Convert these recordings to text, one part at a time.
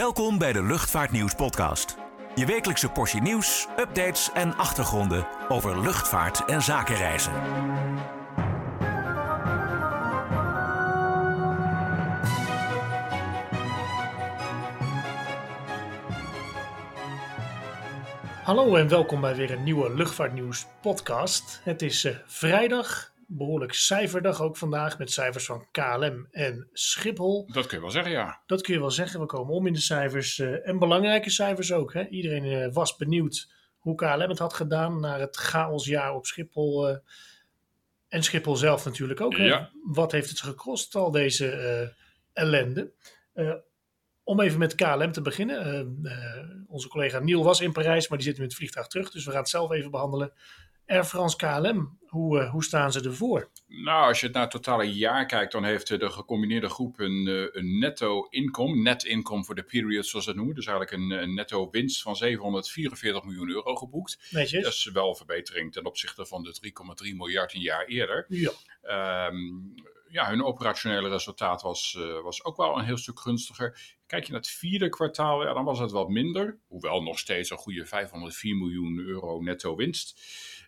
Welkom bij de Luchtvaartnieuws podcast. Je wekelijkse portie nieuws, updates en achtergronden over luchtvaart en zakenreizen. Hallo en welkom bij weer een nieuwe Luchtvaartnieuws podcast. Het is eh, vrijdag, behoorlijk cijferdag ook vandaag met cijfers van KLM en Schiphol. Dat kun je wel zeggen, ja. Dat kun je wel zeggen, we komen om in de cijfers eh, en belangrijke cijfers ook. Hè? Iedereen eh, was benieuwd hoe KLM het had gedaan na het chaosjaar op Schiphol. eh, en Schiphol zelf natuurlijk ook. Ja. Wat heeft het gekost, al deze ellende? Om even met KLM te beginnen. onze collega Niel was in Parijs, maar die zit nu in het vliegtuig terug. Dus we gaan het zelf even behandelen. Air France KLM, hoe, eh, hoe staan ze ervoor? Nou, als je het naar het totale jaar kijkt, dan heeft de gecombineerde groep een, eh, een netto inkom, net inkom voor de period zoals ze het noemen. Dus eigenlijk een, een netto winst van 744 miljoen euro geboekt. Netjes? Dat is wel een verbetering ten opzichte van de 3,3 miljard een jaar eerder. Ja. Ehm, ja, hun operationele resultaat was, eh, was ook wel een heel stuk gunstiger. Kijk je naar het vierde kwartaal, ja, dan was het wat minder. Hoewel nog steeds een goede 504 miljoen euro netto winst.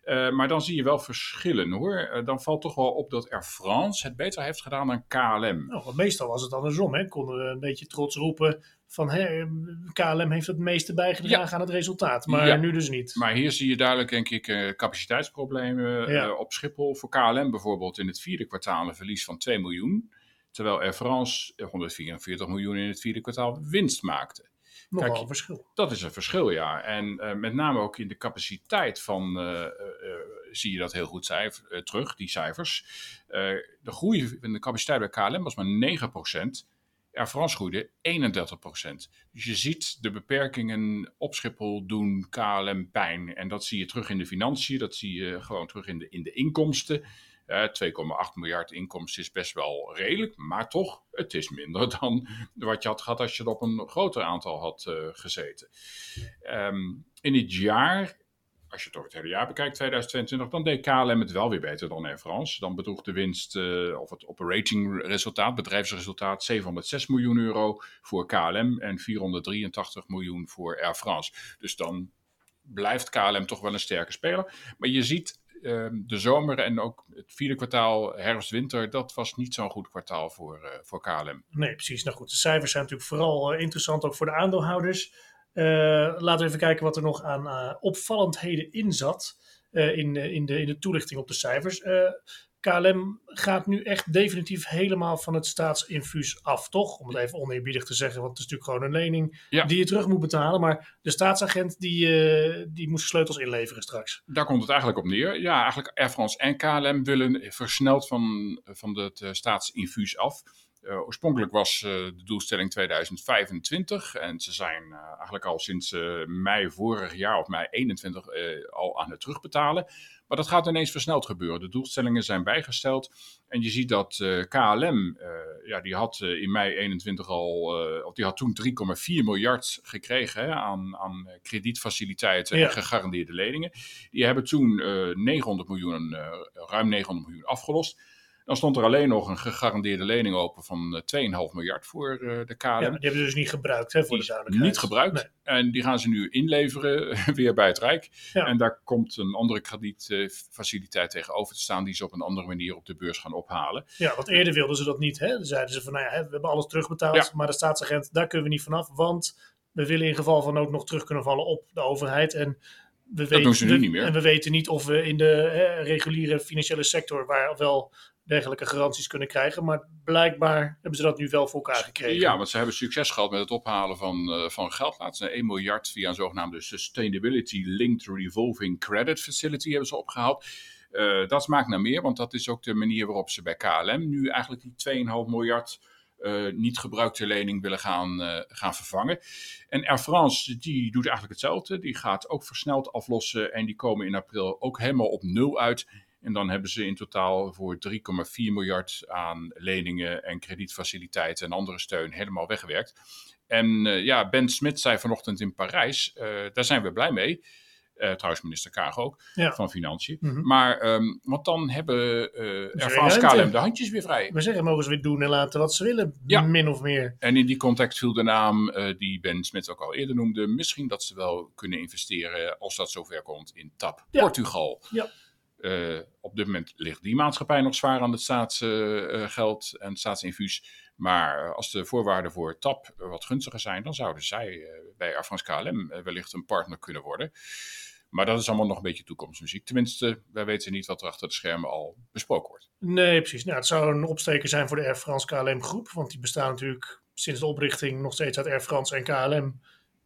Eh, maar dan zie je wel verschillen hoor. Eh, dan valt toch wel op dat Air France het beter heeft gedaan dan KLM. Nou, want meestal was het andersom. Hè? Konden we een beetje trots roepen van hè, KLM heeft het meeste bijgedragen aan het resultaat. Maar Ja. nu dus niet. Maar hier zie je duidelijk, denk ik, eh, capaciteitsproblemen Ja. op Schiphol. Voor KLM bijvoorbeeld in het vierde kwartaal een verlies van 2 miljoen. Terwijl Air France eh, 144 miljoen in het vierde kwartaal winst maakte. Nogal kijk, verschil. Dat is een verschil, ja. En eh, met name ook in de capaciteit van, eh, eh, zie je dat heel goed cijfer, terug, die cijfers. De groei in de capaciteit bij KLM was maar 9%. Air France groeide 31%. Dus je ziet de beperkingen op Schiphol doen KLM pijn. En dat zie je terug in de financiën, dat zie je gewoon terug in de, in de inkomsten. Eh, 2,8 miljard inkomsten is best wel redelijk, maar toch, het is minder dan wat je had gehad als je er op een groter aantal had eh, gezeten. Ehm, in het jaar, als je het over het hele jaar bekijkt, 2022, dan deed KLM het wel weer beter dan Air France. Dan bedroeg de winst, eh, of het operating resultaat, bedrijfsresultaat, 706 miljoen euro voor KLM en 483 miljoen voor Air France. Dus dan blijft KLM toch wel een sterke speler. Maar je ziet de zomer en ook het vierde kwartaal, herfst-winter, dat was niet zo'n goed kwartaal voor, eh, voor KLM. Nee, precies. Nou goed, de cijfers zijn natuurlijk vooral eh, interessant ook voor de aandeelhouders. Eh, laten we even kijken wat er nog aan opvallendheden in zat. in, in, de, in de toelichting op de cijfers. KLM gaat nu echt definitief helemaal van het staatsinfuus af, toch? Om het even oneerbiedig te zeggen, want het is natuurlijk gewoon een lening Ja. die je terug moet betalen. Maar de staatsagent die, eh, die moest sleutels inleveren straks. Daar komt het eigenlijk op neer. Ja, eigenlijk Air France en KLM willen versneld van, van het eh, staatsinfuus af. Eh, oorspronkelijk was eh, de doelstelling 2025 en ze zijn eh, eigenlijk al sinds mei vorig jaar of mei 21 eh, al aan het terugbetalen. Maar dat gaat ineens versneld gebeuren. De doelstellingen zijn bijgesteld en je ziet dat KLM, ja, die had in mei 21 al, of die had toen 3,4 miljard gekregen hè, aan, aan kredietfaciliteiten Ja. en gegarandeerde leningen. Die hebben toen eh, 900 miljoen, ruim 900 miljoen afgelost. Dan stond er alleen nog een gegarandeerde lening open van eh, 2,5 miljard voor eh, de KLM. Ja, die hebben ze dus niet gebruikt, hè, voor de duidelijkheid. niet gebruikt. Nee. En die gaan ze nu inleveren weer bij het Rijk. Ja. En daar komt een andere kredietfaciliteit tegenover te staan die ze op een andere manier op de beurs gaan ophalen. Ja, want eerder wilden ze dat niet. Hè? Dan zeiden ze van, nou ja, we hebben alles terugbetaald, Ja. maar de staatsagent, daar kunnen we niet vanaf, want we willen in geval van nood nog terug kunnen vallen op de overheid. En we weten, doen ze nu we- niet meer. En we weten niet of we in de hè, reguliere financiële sector, waar wel dergelijke garanties kunnen krijgen, maar blijkbaar hebben ze dat nu wel voor elkaar gekregen. Ja, want ze hebben succes gehad met het ophalen van, eh, van geld. Laatst 1 miljard via een zogenaamde Sustainability Linked Revolving Credit Facility hebben ze opgehaald. Eh, dat smaakt naar meer, want dat is ook de manier waarop ze bij KLM nu eigenlijk die 2,5 miljard eh, niet gebruikte lening willen gaan, gaan vervangen. En Air France die doet eigenlijk hetzelfde. Die gaat ook versneld aflossen en die komen in april ook helemaal op nul uit. En dan hebben ze in totaal voor 3,4 miljard aan leningen en kredietfaciliteiten en andere steun helemaal weggewerkt. En eh, ja, Ben Smit zei vanochtend in Parijs, eh, daar zijn we blij mee. Eh, trouwens, minister Kaag ook, Ja. van Financiën. Mhm. Maar, ehm, want dan hebben ruimte. KLM de handjes weer vrij. We zeggen, mogen ze weer doen en laten wat ze willen, Ja. min of meer. En in die context viel de naam die Ben Smit ook al eerder noemde. Misschien dat ze wel kunnen investeren als dat zover komt in TAP Ja. Portugal. Ja. Eh, op dit moment ligt die maatschappij nog zwaar aan het staatsgeld en staatsinfuus. Maar eh, als de voorwaarden voor TAP eh, wat gunstiger zijn, dan zouden zij eh, bij Air France KLM eh, wellicht een partner kunnen worden. Maar dat is allemaal nog een beetje toekomstmuziek. Tenminste, wij weten niet wat er achter de schermen al besproken wordt. Nee, precies. Nou, het zou een opsteker zijn voor de Air France KLM groep. Want die bestaan natuurlijk sinds de oprichting nog steeds uit Air France en KLM.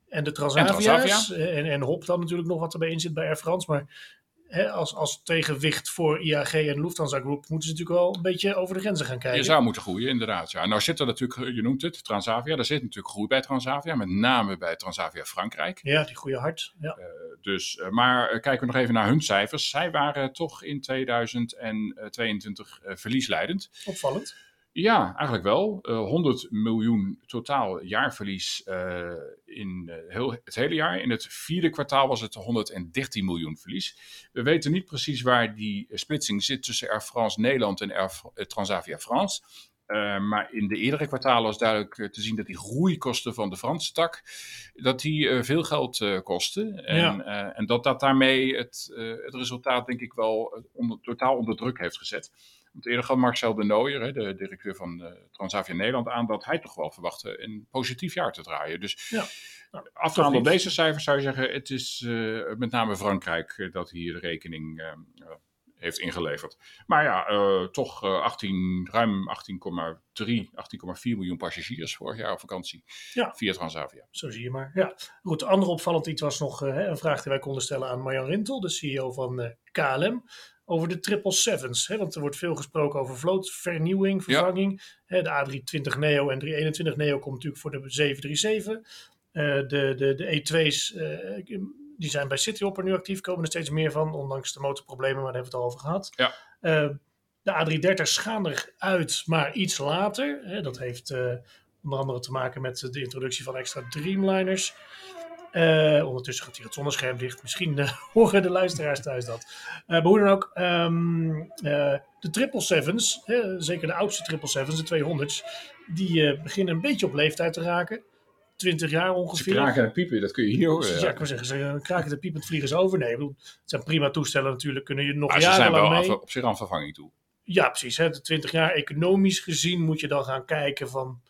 En de Transavia's. Transavia. En, en, Hop dan natuurlijk nog wat erbij in zit bij Air France. Maar hè, als, als tegenwicht voor IAG en Lufthansa Group moeten ze natuurlijk wel een beetje over de grenzen gaan kijken. Je zou moeten groeien, inderdaad. Ja. Nou zit er natuurlijk, je noemt het, Transavia. Daar zit natuurlijk groei bij Transavia, met name bij Transavia Frankrijk. Ja, die goede hart. Ja. Dus, eh, maar eh, kijken we nog even naar hun cijfers. Zij waren toch in 2022 eh, verliesleidend. Opvallend. Ja, eigenlijk wel. Eh 100 miljoen totaal jaarverlies eh, in eh, het hele jaar. In het vierde kwartaal was het 113 miljoen verlies. We weten niet precies waar die eh, splitsing zit tussen Air France Nederland en Air eh, Transavia France. Eh, maar in de eerdere kwartalen was duidelijk eh, te zien dat die groeikosten van de Franse tak, dat die eh, veel geld eh, kosten. En, Ja. en dat dat daarmee het, het resultaat denk ik wel onder, totaal onder druk heeft gezet. Want eerder gaf Marcel de Nooijer, hè, de directeur van Transavia Nederland, aan dat hij toch wel verwachtte een positief jaar te draaien. Dus Ja. Nou, afgaande op deze cijfers zou je zeggen, het is met name Frankrijk dat hier de rekening heeft ingeleverd. Maar ja, eh, toch eh, 18, ruim 18,3, 18,4 miljoen passagiers vorig jaar op vakantie Ja. via Transavia. Zo zie je maar. Ja. Goed, ander opvallend iets was nog eh, een vraag die wij konden stellen aan Marjan Rintel, de CEO van eh, KLM. Over de 777's. Hè, want er wordt veel gesproken over vlootvernieuwing, Ja. vervanging. Hè, de A320 Neo en 321 Neo komt natuurlijk voor de 737. Eh, de, de, de E2's eh, die zijn bij Cityhopper nu actief, komen er steeds meer van, ondanks de motorproblemen, maar daar hebben we het al over gehad. Ja. Eh, de A330's gaan eruit, maar iets later. Hè, dat heeft eh, onder andere te maken met de introductie van extra Dreamliners. Eh, ondertussen gaat hier het zonnescherm dicht. Misschien horen de luisteraars thuis dat. Eh, maar hoe dan ook, ehm, eh, de 777's, hè, zeker de oudste 777's, de 200's, die beginnen een beetje op leeftijd te raken. 20 jaar Ze ongeveer. kraken en piepen, dat kun je hier horen. Ja, ik wil zeggen, ze kraken de piepend vliegen ze over. Nee, bedoel, het zijn prima toestellen natuurlijk, kunnen je nog Maar ze zijn jarenlang wel mee. af- op zich aan vervanging toe. Ja, precies. Hè. De 20 jaar economisch gezien moet je dan gaan kijken van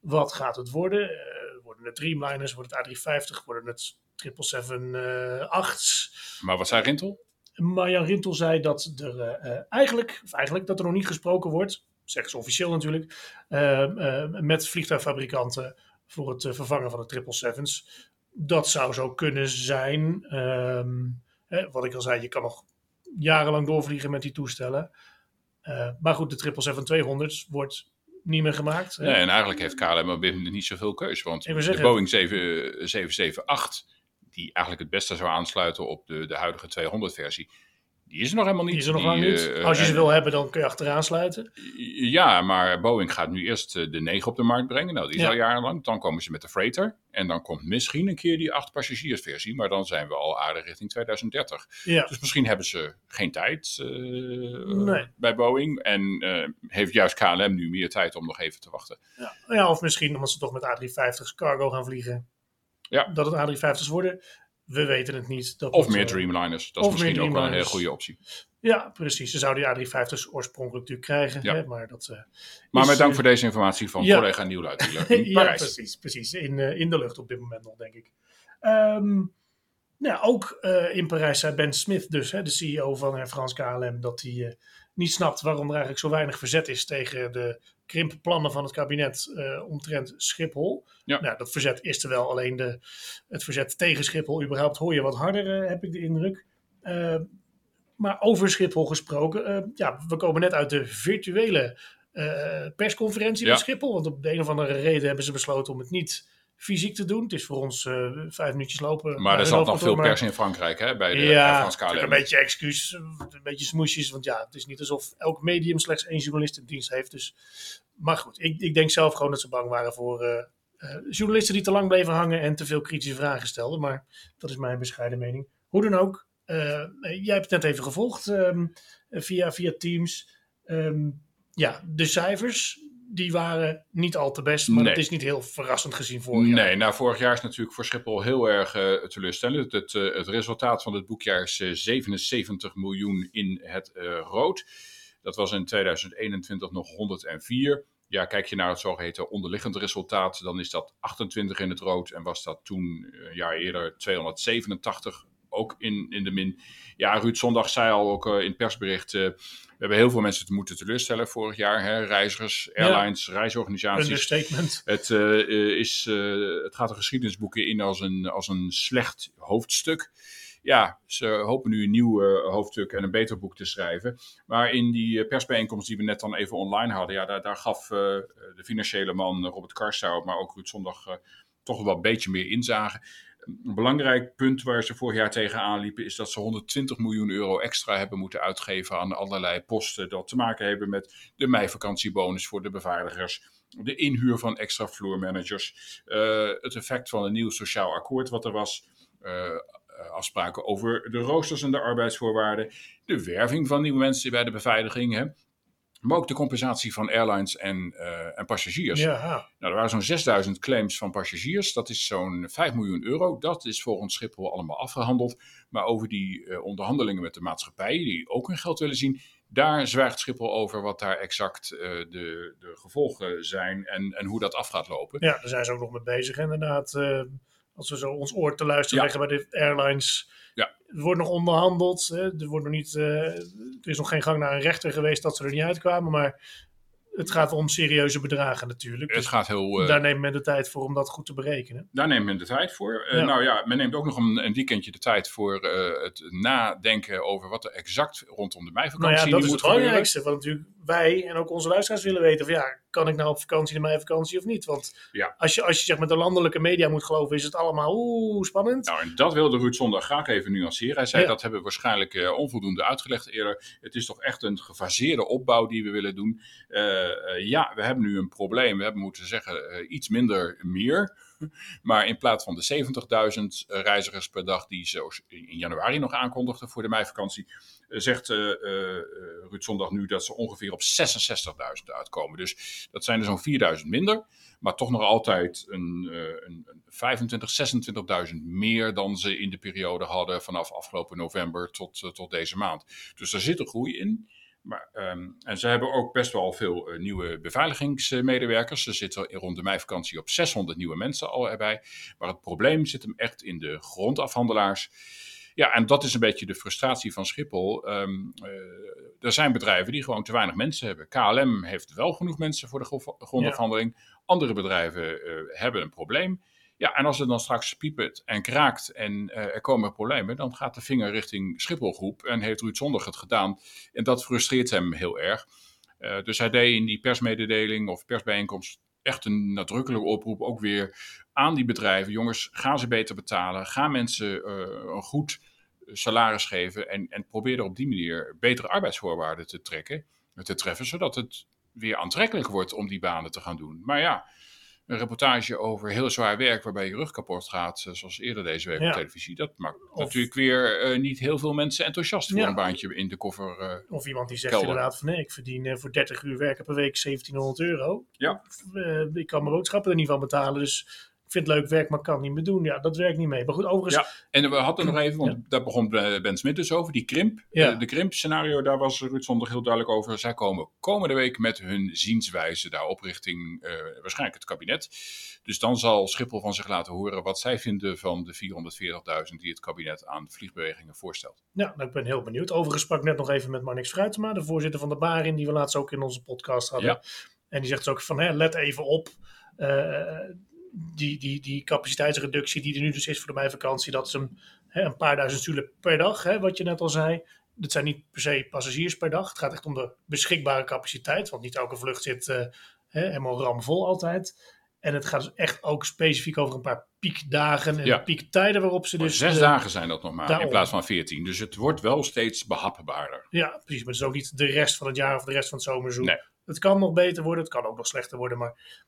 wat gaat het worden. Eh, worden het Dreamliners, wordt het A350, worden het 777-8's. Maar wat zei Rintel? Marjan Rintel zei dat er eh, eh, eigenlijk, of eigenlijk, dat er nog niet gesproken wordt, zeggen ze officieel natuurlijk, eh, eh, met vliegtuigfabrikanten voor het eh, vervangen van de 777's. Dat zou zo kunnen zijn. Ehm, hè, wat ik al zei, je kan nog jarenlang doorvliegen met die toestellen. Eh, maar goed, de 777-200's wordt niet meer gemaakt. hè. Nee, en eigenlijk heeft KLM op dit moment niet zoveel keus. Want de zeggen- Boeing 7, 778, die eigenlijk het beste zou aansluiten op de, de huidige 200-versie, die is er nog helemaal niet. Die is er nog Die, lang niet. eh, Als je ze en- wil hebben, dan kun je achteraan sluiten. Ja, maar Boeing gaat nu eerst eh, de 9 op de markt brengen. Nou, die is Ja. al jarenlang. Dan komen ze met de freighter. En dan komt misschien een keer die 8 passagiersversie. Maar dan zijn we al aardig richting 2030. Ja, Dus misschien hebben ze geen tijd eh, Nee. bij Boeing. En eh, heeft juist KLM nu meer tijd om nog even te wachten. ja. ja, of misschien omdat ze toch met A350's cargo gaan vliegen. Ja. Dat het A350's worden. We weten het niet. Dat Of moet, meer eh, Dreamliners. Dat is misschien ook wel een hele goede optie. Ja, precies. Ze zouden die A350's oorspronkelijk natuurlijk krijgen. Ja. Hè, maar dat, eh, Maar is, met dank eh, voor deze informatie van ja. collega Nieuwluid in ja, Parijs. precies. precies. In, in de lucht op dit moment nog, denk ik. Ehm, nou, ook in Parijs zei Ben Smith dus, hè, de CEO van Air France KLM, dat hij niet snapt waarom er eigenlijk zo weinig verzet is tegen de krimpplannen van het kabinet eh, omtrent Schiphol. Ja. Nou, dat verzet is er wel, alleen de, het verzet tegen Schiphol überhaupt hoor je wat harder, eh, heb ik de indruk. Eh, maar over Schiphol gesproken, ja, we komen net uit de virtuele persconferentie Ja. met Schiphol. Want op de een of andere reden hebben ze besloten om het niet fysiek te doen. Het is voor ons eh, vijf minuutjes lopen. Maar er zat nog veel pers in Frankrijk hè, bij de ja, KLM. een beetje excuus, een beetje smoesjes. Want ja, het is niet alsof elk medium slechts één journalist in dienst heeft. Dus, maar goed, ik, ik denk zelf gewoon dat ze bang waren voor eh, eh, journalisten die te lang bleven hangen en te veel kritische vragen stelden. Maar dat is mijn bescheiden mening. Hoe dan ook, jij hebt het net even gevolgd um, via, via Teams. Um, ja, de cijfers, die waren niet al te best, maar nee. het is niet heel verrassend gezien vorig jaar. Nee, nou vorig jaar is natuurlijk voor Schiphol heel erg uh, teleurstellend. Het, uh, het, resultaat van het boekjaar is uh, 77 miljoen in het rood. Dat was in 2021 nog 104. Ja, kijk je naar het zogeheten onderliggend resultaat, dan is dat 28 in het rood. En was dat toen een jaar eerder 287 ook in, in de min. Ja, Ruud Zondag zei al ook in het persbericht we hebben heel veel mensen te moeten teleurstellen vorig jaar. Hè? Reizigers, airlines, ja. reisorganisaties. Understatement. Het, uh, is, het gaat de geschiedenisboeken in als een, als een slecht hoofdstuk. Ja, ze hopen nu een nieuw uh, hoofdstuk en een beter boek te schrijven. Maar in die persbijeenkomst die we net dan even online hadden, ja, daar, daar gaf de financiële man Robert Karstout, maar ook Ruud Zondag toch wel een beetje meer inzage. Een belangrijk punt waar ze vorig jaar tegenaan liepen is dat ze 120 miljoen euro extra hebben moeten uitgeven aan allerlei posten dat te maken hebben met de meivakantiebonus voor de beveiligers, de inhuur van extra vloermanagers, uh, het effect van een nieuw sociaal akkoord wat er was, uh, afspraken over de roosters en de arbeidsvoorwaarden, de werving van nieuwe mensen bij de beveiliging. Hè. Maar ook de compensatie van airlines en, uh, en passagiers. Ja. Nou, er waren zo'n 6000 claims van passagiers. Dat is zo'n 5 miljoen euro. Dat is volgens Schiphol allemaal afgehandeld. Maar over die uh, onderhandelingen met de maatschappijen, die ook hun geld willen zien, daar zwijgt Schiphol over wat daar exact uh, de, de, gevolgen zijn en, en hoe dat af gaat lopen. Ja, daar zijn ze ook nog mee bezig, inderdaad. Als we zo ons oor te luisteren ja. leggen bij de airlines. Ja. Er wordt nog onderhandeld. Hè. Er, wordt nog niet, uh, er is nog geen gang naar een rechter geweest dat ze er niet uitkwamen. Maar het gaat om serieuze bedragen natuurlijk. Het dus gaat heel, uh, daar neemt men de tijd voor om dat goed te berekenen. Daar neemt men de tijd voor. Uh, ja. Nou ja, men neemt ook nog een, een weekendje de tijd voor het nadenken over wat er exact rondom de meivakantie nou ja, dat is het belangrijkste. Want natuurlijk wij en ook onze luisteraars willen weten van ja, kan ik nou op vakantie de meivakantie of niet? Want ja. als je, als je zeg maar de landelijke media moet geloven, is het allemaal oeh, spannend. Nou, en dat wilde Ruud Zondag graag even nuanceren. Hij zei ja. dat hebben we waarschijnlijk uh, onvoldoende uitgelegd eerder. Het is toch echt een gefaseerde opbouw die we willen doen. Uh, uh, ja, we hebben nu een probleem. We hebben moeten zeggen iets minder meer. Maar in plaats van de 70.000 reizigers per dag die ze in januari nog aankondigden voor de meivakantie, zegt uh, Ruud Zondag nu dat ze ongeveer op 66.000 uitkomen. Dus dat zijn er zo'n 4.000 minder, maar toch nog altijd een, een 25, 26.000 meer dan ze in de periode hadden vanaf afgelopen november tot, tot deze maand. Dus daar zit een groei in. Maar, um, en ze hebben ook best wel veel nieuwe beveiligingsmedewerkers. Ze zitten rond de meivakantie op 600 nieuwe mensen al erbij. Maar het probleem zit hem echt in de grondafhandelaars. Ja, en dat is een beetje de frustratie van Schiphol. Um, uh, er zijn bedrijven die gewoon te weinig mensen hebben. KLM heeft wel genoeg mensen voor de grondafhandeling. Ja. Andere bedrijven uh, hebben een probleem. Ja, en als het dan straks piepert en kraakt en uh, er komen problemen, dan gaat de vinger richting Schipholgroep en heeft Ruud Zondag het gedaan. En dat frustreert hem heel erg. Uh, dus hij deed in die persmededeling of persbijeenkomst echt een nadrukkelijke oproep ook weer aan die bedrijven. Jongens, ga ze beter betalen. Ga mensen uh, een goed salaris geven en, en probeer er op die manier betere arbeidsvoorwaarden te trekken, te treffen, zodat het weer aantrekkelijk wordt om die banen te gaan doen. Maar ja, een reportage over heel zwaar werk waarbij je rug kapot gaat, zoals eerder deze week ja. op televisie. Dat maakt of, natuurlijk weer uh, niet heel veel mensen enthousiast voor ja. een baantje in de koffer. Uh, of iemand die zegt kelder. inderdaad van nee, ik verdien uh, voor 30 uur werken per week 1700 euro. Ja. ik kan mijn boodschappen er niet van betalen, dus ik vind het leuk werk, maar kan niet meer doen. Ja, dat werkt niet mee. Maar goed, overigens... Ja, en we hadden nog even, want ja. daar begon Ben Smit dus over, die krimp. Ja. De, de krimp-scenario, daar was Ruud Zondag heel duidelijk over. Zij komen komende week met hun zienswijze daarop richting uh, waarschijnlijk het kabinet. Dus dan zal Schiphol van zich laten horen wat zij vinden van de 440.000 die het kabinet aan vliegbewegingen voorstelt. Ja, nou, ik ben heel benieuwd. Overigens sprak net nog even met Marnix Fruitema, de voorzitter van de Barin, die we laatst ook in onze podcast hadden. Ja. En die zegt dus ook van, hè, let even op... Uh, die, die, die capaciteitsreductie die er nu dus is voor de meivakantie, dat is een, hè, een paar duizend stoelen per dag, hè, wat je net al zei. Dat zijn niet per se passagiers per dag. Het gaat echt om de beschikbare capaciteit, want niet elke vlucht zit uh, hè, helemaal ramvol altijd. En het gaat dus echt ook specifiek over een paar piekdagen en Ja. piektijden waarop ze Maar dus... zes eh, dagen zijn dat nog maar, in plaats van veertien. Dus het wordt wel steeds behapbaarder. Ja, precies. Maar het is ook niet de rest van het jaar of de rest van het zomerseizoen. Nee. Het kan nog beter worden, het kan ook nog slechter worden, maar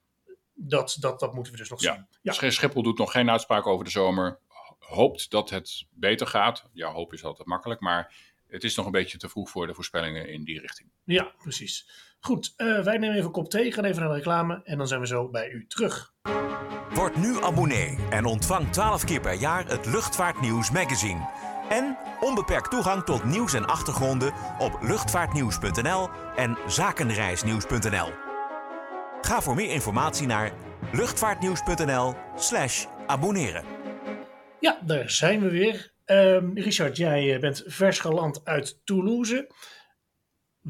dat, dat, dat moeten we dus nog Ja. zien. Ja, Sch- Schiphol doet nog geen uitspraak over de zomer. hoopt dat het beter gaat. Ja, hoop is altijd makkelijk, maar het is nog een beetje te vroeg voor de voorspellingen in die richting. Ja, precies. Goed, uh, wij nemen even een kop thee, gaan even naar de reclame en dan zijn we zo bij u terug. Word nu abonnee en ontvang 12 keer per jaar het Luchtvaartnieuws magazine. En onbeperkt toegang tot nieuws en achtergronden op luchtvaartnieuws.nl en zakenreisnieuws.nl. Ga voor meer informatie naar luchtvaartnieuws.nl/slash abonneren. Ja, daar zijn we weer. Um, Richard, jij eh, bent vers geland uit Toulouse.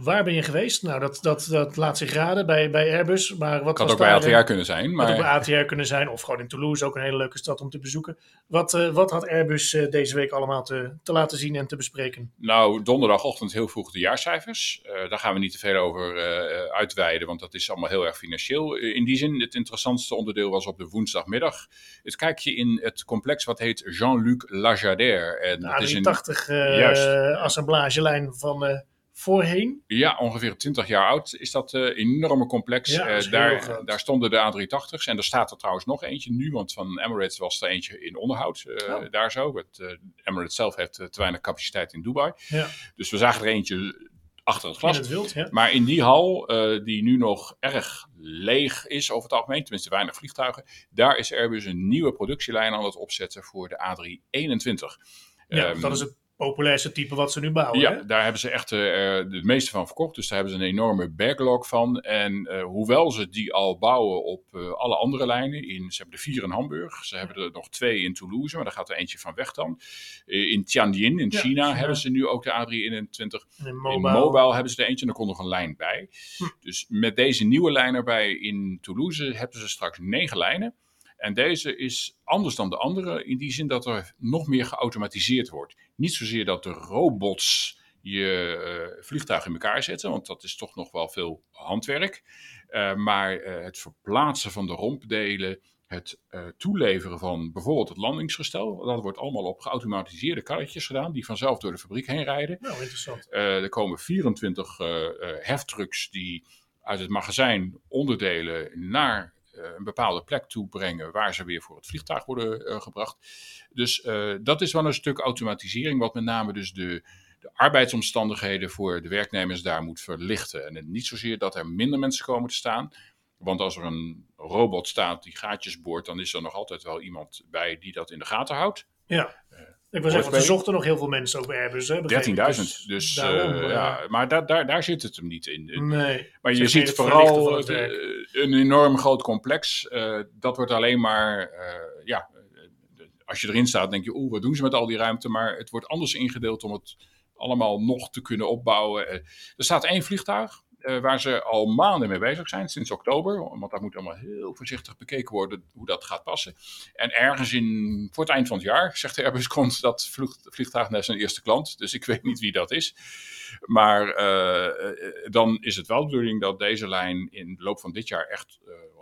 Waar ben je geweest? Nou, dat, dat, dat laat zich raden bij, bij Airbus. Maar wat had ook bij ATR kunnen zijn. Maar... Had ook bij ATR kunnen zijn. Of gewoon in Toulouse, ook een hele leuke stad om te bezoeken. Wat, uh, wat had Airbus uh, deze week allemaal te, te laten zien en te bespreken? Nou, donderdagochtend heel vroeg de jaarcijfers. Uh, daar gaan we niet te veel over uitweiden, want dat is allemaal heel erg financieel. in die zin, het interessantste onderdeel was op de woensdagmiddag. Het kijkje in het complex wat heet Jean-Luc Lagardère. En de 80 assemblagelijn van voorheen? Ja, ongeveer 20 jaar oud is dat uh, enorme complex. Ja, uh, daar, daar stonden de A380's en er staat er trouwens nog eentje nu, want van Emirates was er eentje in onderhoud uh, oh. daar zo. Het, Emirates zelf heeft te weinig capaciteit in Dubai. Ja. Dus we zagen er eentje achter het glas. In het wild, ja. Maar in die hal, die nu nog erg leeg is over het algemeen, tenminste weinig vliegtuigen, daar is Airbus een nieuwe productielijn aan het opzetten voor de A321. Ja, um, dat is het populairste type wat ze nu bouwen. Ja, hè? daar hebben ze echt uh, de meeste van verkocht. Dus daar hebben ze een enorme backlog van. En uh, hoewel ze die al bouwen op uh, alle andere lijnen. In, ze hebben er vier in Hamburg. Ze hebben er nog twee in Toulouse. Maar daar gaat er eentje van weg dan. in Tianjin in China, hebben ze nu ook de A321. In Mobile. in Mobile hebben ze er eentje. En er komt nog een lijn bij. Hm. Dus met deze nieuwe lijn erbij in Toulouse hebben ze straks negen lijnen. En deze is anders dan de andere in die zin dat er nog meer geautomatiseerd wordt. Niet zozeer dat de robots je uh, vliegtuig in elkaar zetten, want dat is toch nog wel veel handwerk. Uh, maar uh, het verplaatsen van de rompdelen, het toeleveren van bijvoorbeeld het landingsgestel, dat wordt allemaal op geautomatiseerde karretjes gedaan, die vanzelf door de fabriek heen rijden. Nou, interessant. er komen 24 heftrucks die uit het magazijn onderdelen naar een bepaalde plek toe brengen waar ze weer voor het vliegtuig worden uh, gebracht. Dus uh, dat is wel een stuk automatisering, wat met name dus de, de arbeidsomstandigheden voor de werknemers daar moet verlichten. En niet zozeer dat er minder mensen komen te staan. Want als er een robot staat die gaatjes boort, dan is er nog altijd wel iemand bij die dat in de gaten houdt. Ja. Ik wil zeggen, er zochten nog heel veel mensen ook bij Airbus. 13.000. Dus, dus daarom, uh, ja. Maar da daar, daar zit het hem niet in. Nee. Maar je ziet vooral het, een enorm groot complex. Uh, dat wordt alleen maar, uh, ja, als je erin staat denk je, oeh, wat doen ze met al die ruimte? Maar het wordt anders ingedeeld om het allemaal nog te kunnen opbouwen. er staat één vliegtuig. Uh, waar ze al maanden mee bezig zijn, sinds oktober. Want daar moet allemaal heel voorzichtig bekeken worden hoe dat gaat passen. En ergens in, voor het eind van het jaar, zegt de Airbus, komt dat vlieg, vliegtuig naar zijn eerste klant. Dus ik weet niet wie dat is. Maar uh, dan is het wel de bedoeling dat deze lijn in de loop van dit jaar echt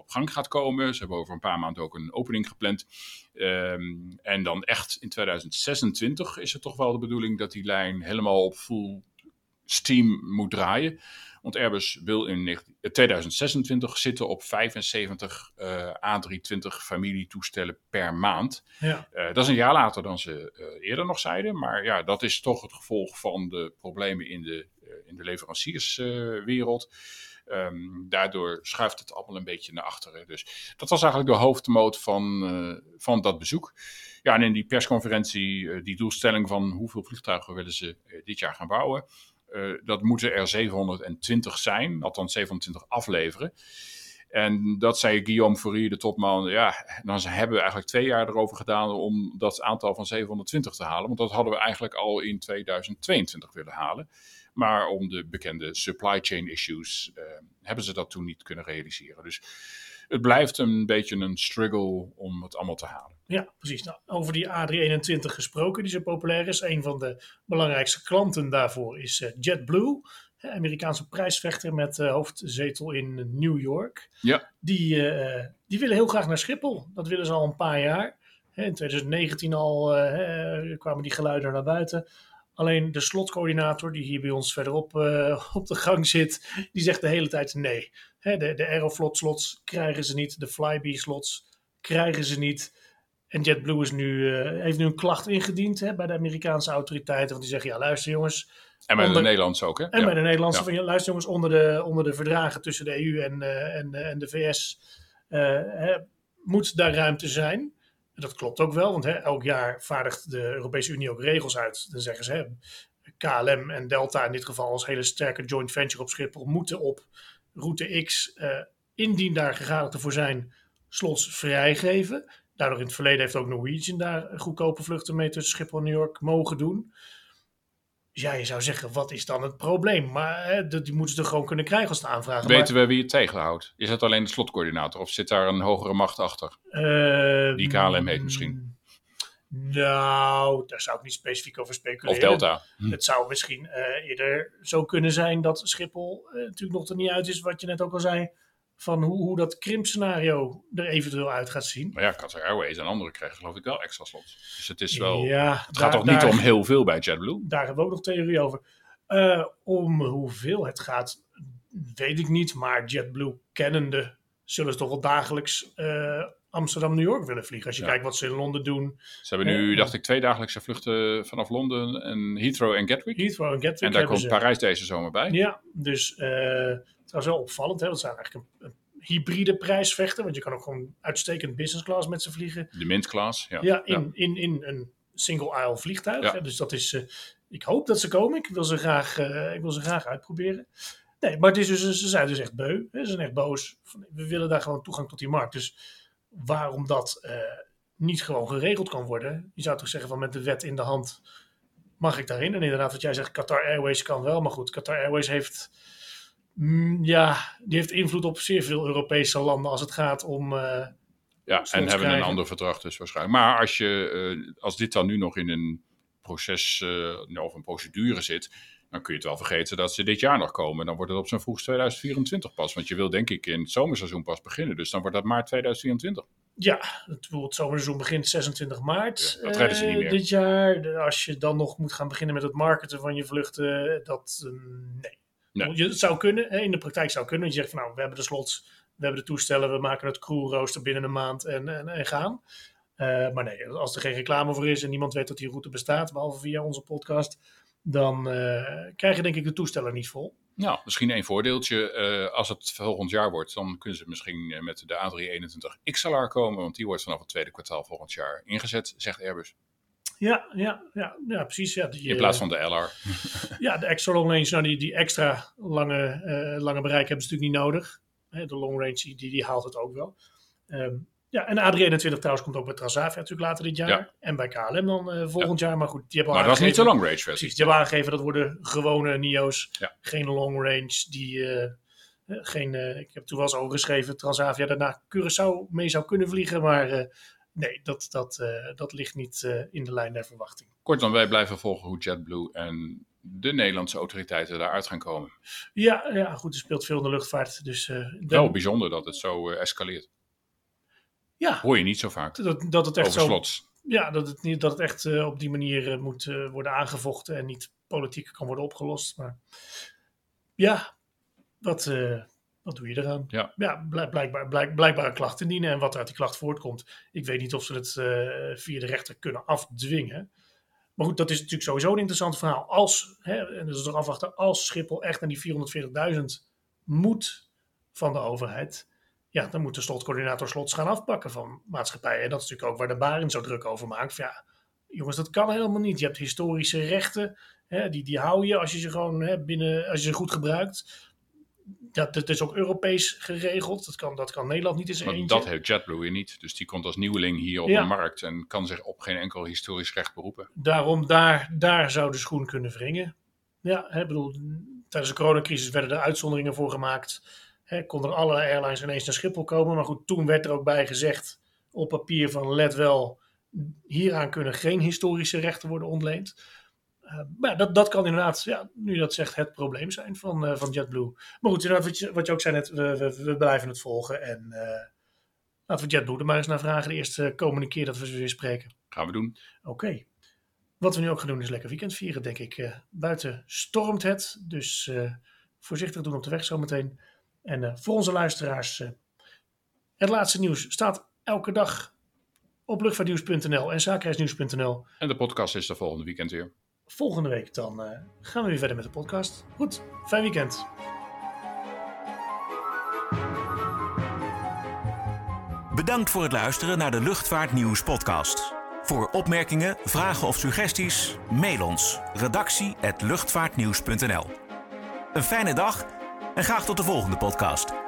op gang gaat komen. Ze hebben over een paar maanden ook een opening gepland. Um, en dan echt in 2026 is het toch wel de bedoeling dat die lijn helemaal op full steam moet draaien. Want Airbus wil in 2026 zitten op 75 uh, A320 familietoestellen per maand. Ja. Uh, dat is een jaar later dan ze uh, eerder nog zeiden. Maar ja, dat is toch het gevolg van de problemen in de, in de leverancierswereld. Um, daardoor schuift het allemaal een beetje naar achteren. Dus dat was eigenlijk de hoofdmoot van, van dat bezoek. Ja, en in die persconferentie, die doelstelling van hoeveel vliegtuigen willen ze dit jaar gaan bouwen. Uh, dat moeten er 720 zijn, althans 720 afleveren. En dat zei Guillaume Faury, de topman. Ja, dan hebben we eigenlijk twee jaar erover gedaan om dat aantal van 720 te halen. Want dat hadden we eigenlijk al in 2022 willen halen. Maar om de bekende supply chain issues uh, hebben ze dat toen niet kunnen realiseren. Dus het blijft een beetje een struggle om het allemaal te halen. Ja, precies. Nou, over die A321 gesproken, die zo populair is. Een van de belangrijkste klanten daarvoor is uh, JetBlue. Amerikaanse prijsvechter met uh, hoofdzetel in New York. Ja. Die, uh, die willen heel graag naar Schiphol. Dat willen ze al een paar jaar. In 2019 al kwamen die geluiden naar buiten. Alleen de slotcoördinator, die hier bij ons verderop op de gang zit, die zegt de hele tijd nee. Hè, de, de Aeroflot slots krijgen ze niet, de Flybe slots krijgen ze niet. En JetBlue is nu, eh, heeft nu een klacht ingediend hè, bij de Amerikaanse autoriteiten. Want die zeggen, ja luister jongens. En bij Onder- de Nederlandse ook, hè? En Ja. bij de Nederlandse, Ja. van, ja, luister jongens, onder de, onder de verdragen tussen de EU en, eh, en, eh, en de VS eh, hè, moet daar ruimte zijn. Dat klopt ook wel, want hè, elk jaar vaardigt de Europese Unie ook regels uit. Dan zeggen ze, hè, KLM en Delta in dit geval als hele sterke joint venture op Schiphol moeten op route X, eh, indien daar gegadigden voor zijn, slots vrijgeven. Daardoor in het verleden heeft ook Norwegian daar goedkope vluchten mee tussen Schiphol en New York mogen doen. Dus ja, je zou zeggen, wat is dan het probleem? Maar hè, dat- die moeten ze er gewoon kunnen krijgen als de aanvragen. Weten we wie het tegenhoudt? Is het alleen de slotcoördinator of zit daar een hogere macht achter? we, Die KLM heet misschien. Nou, daar zou ik niet specifiek over Of speculeren. Delta? Hm. Het zou misschien eh, eerder zo kunnen zijn dat Schiphol eh, natuurlijk nog er niet uit is, wat je net ook al zei, van hoe, hoe dat krimpscenario er eventueel uit gaat zien. Maar ja, Qatar Airways en anderen krijgen geloof ik wel extra slots. Dus het is wel... ja, het gaat toch niet om heel veel bij JetBlue? Daar hebben we ook nog theorie over. Eh, om hoeveel het gaat, weet ik niet. Maar JetBlue kennende zullen ze toch wel dagelijks eh, Amsterdam-New York willen vliegen. Als je Ja. kijkt wat ze in Londen doen. Ze hebben nu, Ja. dacht ik, twee dagelijkse vluchten vanaf Londen en Heathrow en Gatwick. Heathrow en Gatwick En daar komt ze. Parijs deze zomer bij. Ja, dus eh het was wel opvallend. Hè? Dat zijn eigenlijk een, een hybride prijsvechten. Want je kan ook gewoon uitstekend business class met ze vliegen. De mint class. Ja. Ja, in, In, in een single aisle vliegtuig. Ja. Dus dat is, eh, ik hoop dat ze komen. Ik wil ze graag, eh, ik wil ze graag uitproberen. Nee, maar het is dus, ze zijn dus echt beu. Ze zijn echt boos. We willen daar gewoon toegang tot die markt. Dus waarom dat eh, niet gewoon geregeld kan worden. Je zou toch zeggen van met de wet in de hand mag ik daarin. En inderdaad wat jij zegt, Qatar Airways kan wel. Maar goed, Qatar Airways heeft... mm, ja, die heeft invloed op zeer veel Europese landen als het gaat om... eh, Ja, en hebben een ander verdrag dus waarschijnlijk. Maar als, je, eh, als dit dan nu nog in een proces of een procedure zit, dan kun je het wel vergeten dat ze dit jaar nog komen. Dan wordt het op zijn vroegst 2024 pas. Want je wil denk ik in het zomerseizoen pas beginnen. Dus dan wordt dat maart 2024. Ja, het, het zomerseizoen begint 26 maart Ja, dat ze niet eh, meer. dit jaar. Als je dan nog moet gaan beginnen met het marketen van je vluchten, dat eh, nee. Nee. Je, het zou kunnen, in de praktijk zou kunnen. Je zegt van nou, we hebben de slots, we hebben de toestellen, we maken het crewrooster binnen een maand en, en, en gaan. Eh, maar nee, als er geen reclame voor is en niemand weet dat die route bestaat, behalve via onze podcast, dan eh, krijg je denk ik de toestellen niet vol. Nou, misschien één voordeeltje. eh, als het volgend jaar wordt, dan kunnen ze misschien eh, met de A321 XLR komen. Want die wordt vanaf het tweede kwartaal volgend jaar ingezet, zegt Airbus. Ja, ja, ja, ja precies. Ja, die, In plaats van de LR. Ja, de extra long range, nou die, die extra lange, lange bereik hebben ze natuurlijk niet nodig. De long range, die, die, haalt het ook wel. Ehm, ja, en de A321 trouwens komt ook bij Transavia natuurlijk later dit jaar. Ja. En bij KLM dan eh, volgend jaar. Maar goed, die hebben al Maar dat is niet de long range versie. Precies, die hebben aangegeven dat worden gewone NIO's. Ja. Geen long range. Die, eh, eh, geen, ik heb toen wel eens over geschreven, Transavia daarna Curaçao mee zou kunnen vliegen. Maar nee, dat, dat, dat ligt niet in de lijn der verwachting. Kortom, wij blijven volgen hoe JetBlue en de Nederlandse autoriteiten daaruit gaan komen. Ja, ja, goed, er speelt veel in de luchtvaart. Dus Wel bijzonder dat het zo escaleert. Ja, Hoor je niet zo vaak. dat, dat het echt Over zo slots. Ja, dat het, niet, dat het echt eh, op die manier eh, moet eh, worden aangevochten en niet politiek kan worden opgelost. Maar ja, wat, wat doe je eraan? Ja. blijk- blijkbaar, blijk, blijkbaar een klacht indienen en wat uit die klacht voortkomt. Ik weet niet of ze het via de rechter kunnen afdwingen. Maar goed, dat is natuurlijk sowieso een interessant verhaal. Als, hè, en is nog afwachten, als Schiphol echt naar die 440.000 moet van de overheid, ja, dan moet de slotcoördinator slots gaan afpakken van maatschappijen. En dat is natuurlijk ook waar de Barin zo druk over maakt. Van, ja, jongens, dat kan helemaal niet. Je hebt historische rechten, hè, die, die hou je als je ze gewoon hè, binnen, als je ze goed gebruikt. Dat, dat is ook Europees geregeld. Dat kan, dat kan Nederland niet zijn Maar eentje. dat heeft JetBlue weer niet. Dus die komt als nieuweling hier op Ja. de markt en kan zich op geen enkel historisch recht beroepen. Daarom, daar, daar zou de schoen kunnen wringen. Ja, hè, bedoel, tijdens de coronacrisis werden er uitzonderingen voor gemaakt. Hè, konden er allerlei airlines ineens naar Schiphol komen. Maar goed, toen werd er ook bij gezegd op papier van let wel, hieraan kunnen geen historische rechten worden ontleend. Eh, maar dat, dat kan inderdaad, ja, nu dat zegt, het probleem zijn van, eh, van JetBlue. Maar goed, inderdaad, wat je, wat je ook zei net, we, we, we blijven het volgen. En eh, laten we JetBlue er maar eens naar vragen de eerste komende keer dat we ze weer spreken. Gaan we doen. Oké. Wat we nu ook gaan doen is lekker weekend vieren, denk ik. Buiten stormt het, dus voorzichtig doen op de weg zometeen. En eh, voor onze luisteraars, eh, het laatste nieuws staat elke dag op luchtvaartnieuws.nl en zakenreisnieuws.nl. En de podcast is er volgende weekend weer. Volgende week dan uh, gaan we weer verder met de podcast. Goed, fijn weekend. Bedankt voor het luisteren naar de Luchtvaartnieuws podcast. Voor opmerkingen, vragen of suggesties, mail ons redactie@luchtvaartnieuws.nl. Een fijne dag en graag tot de volgende podcast.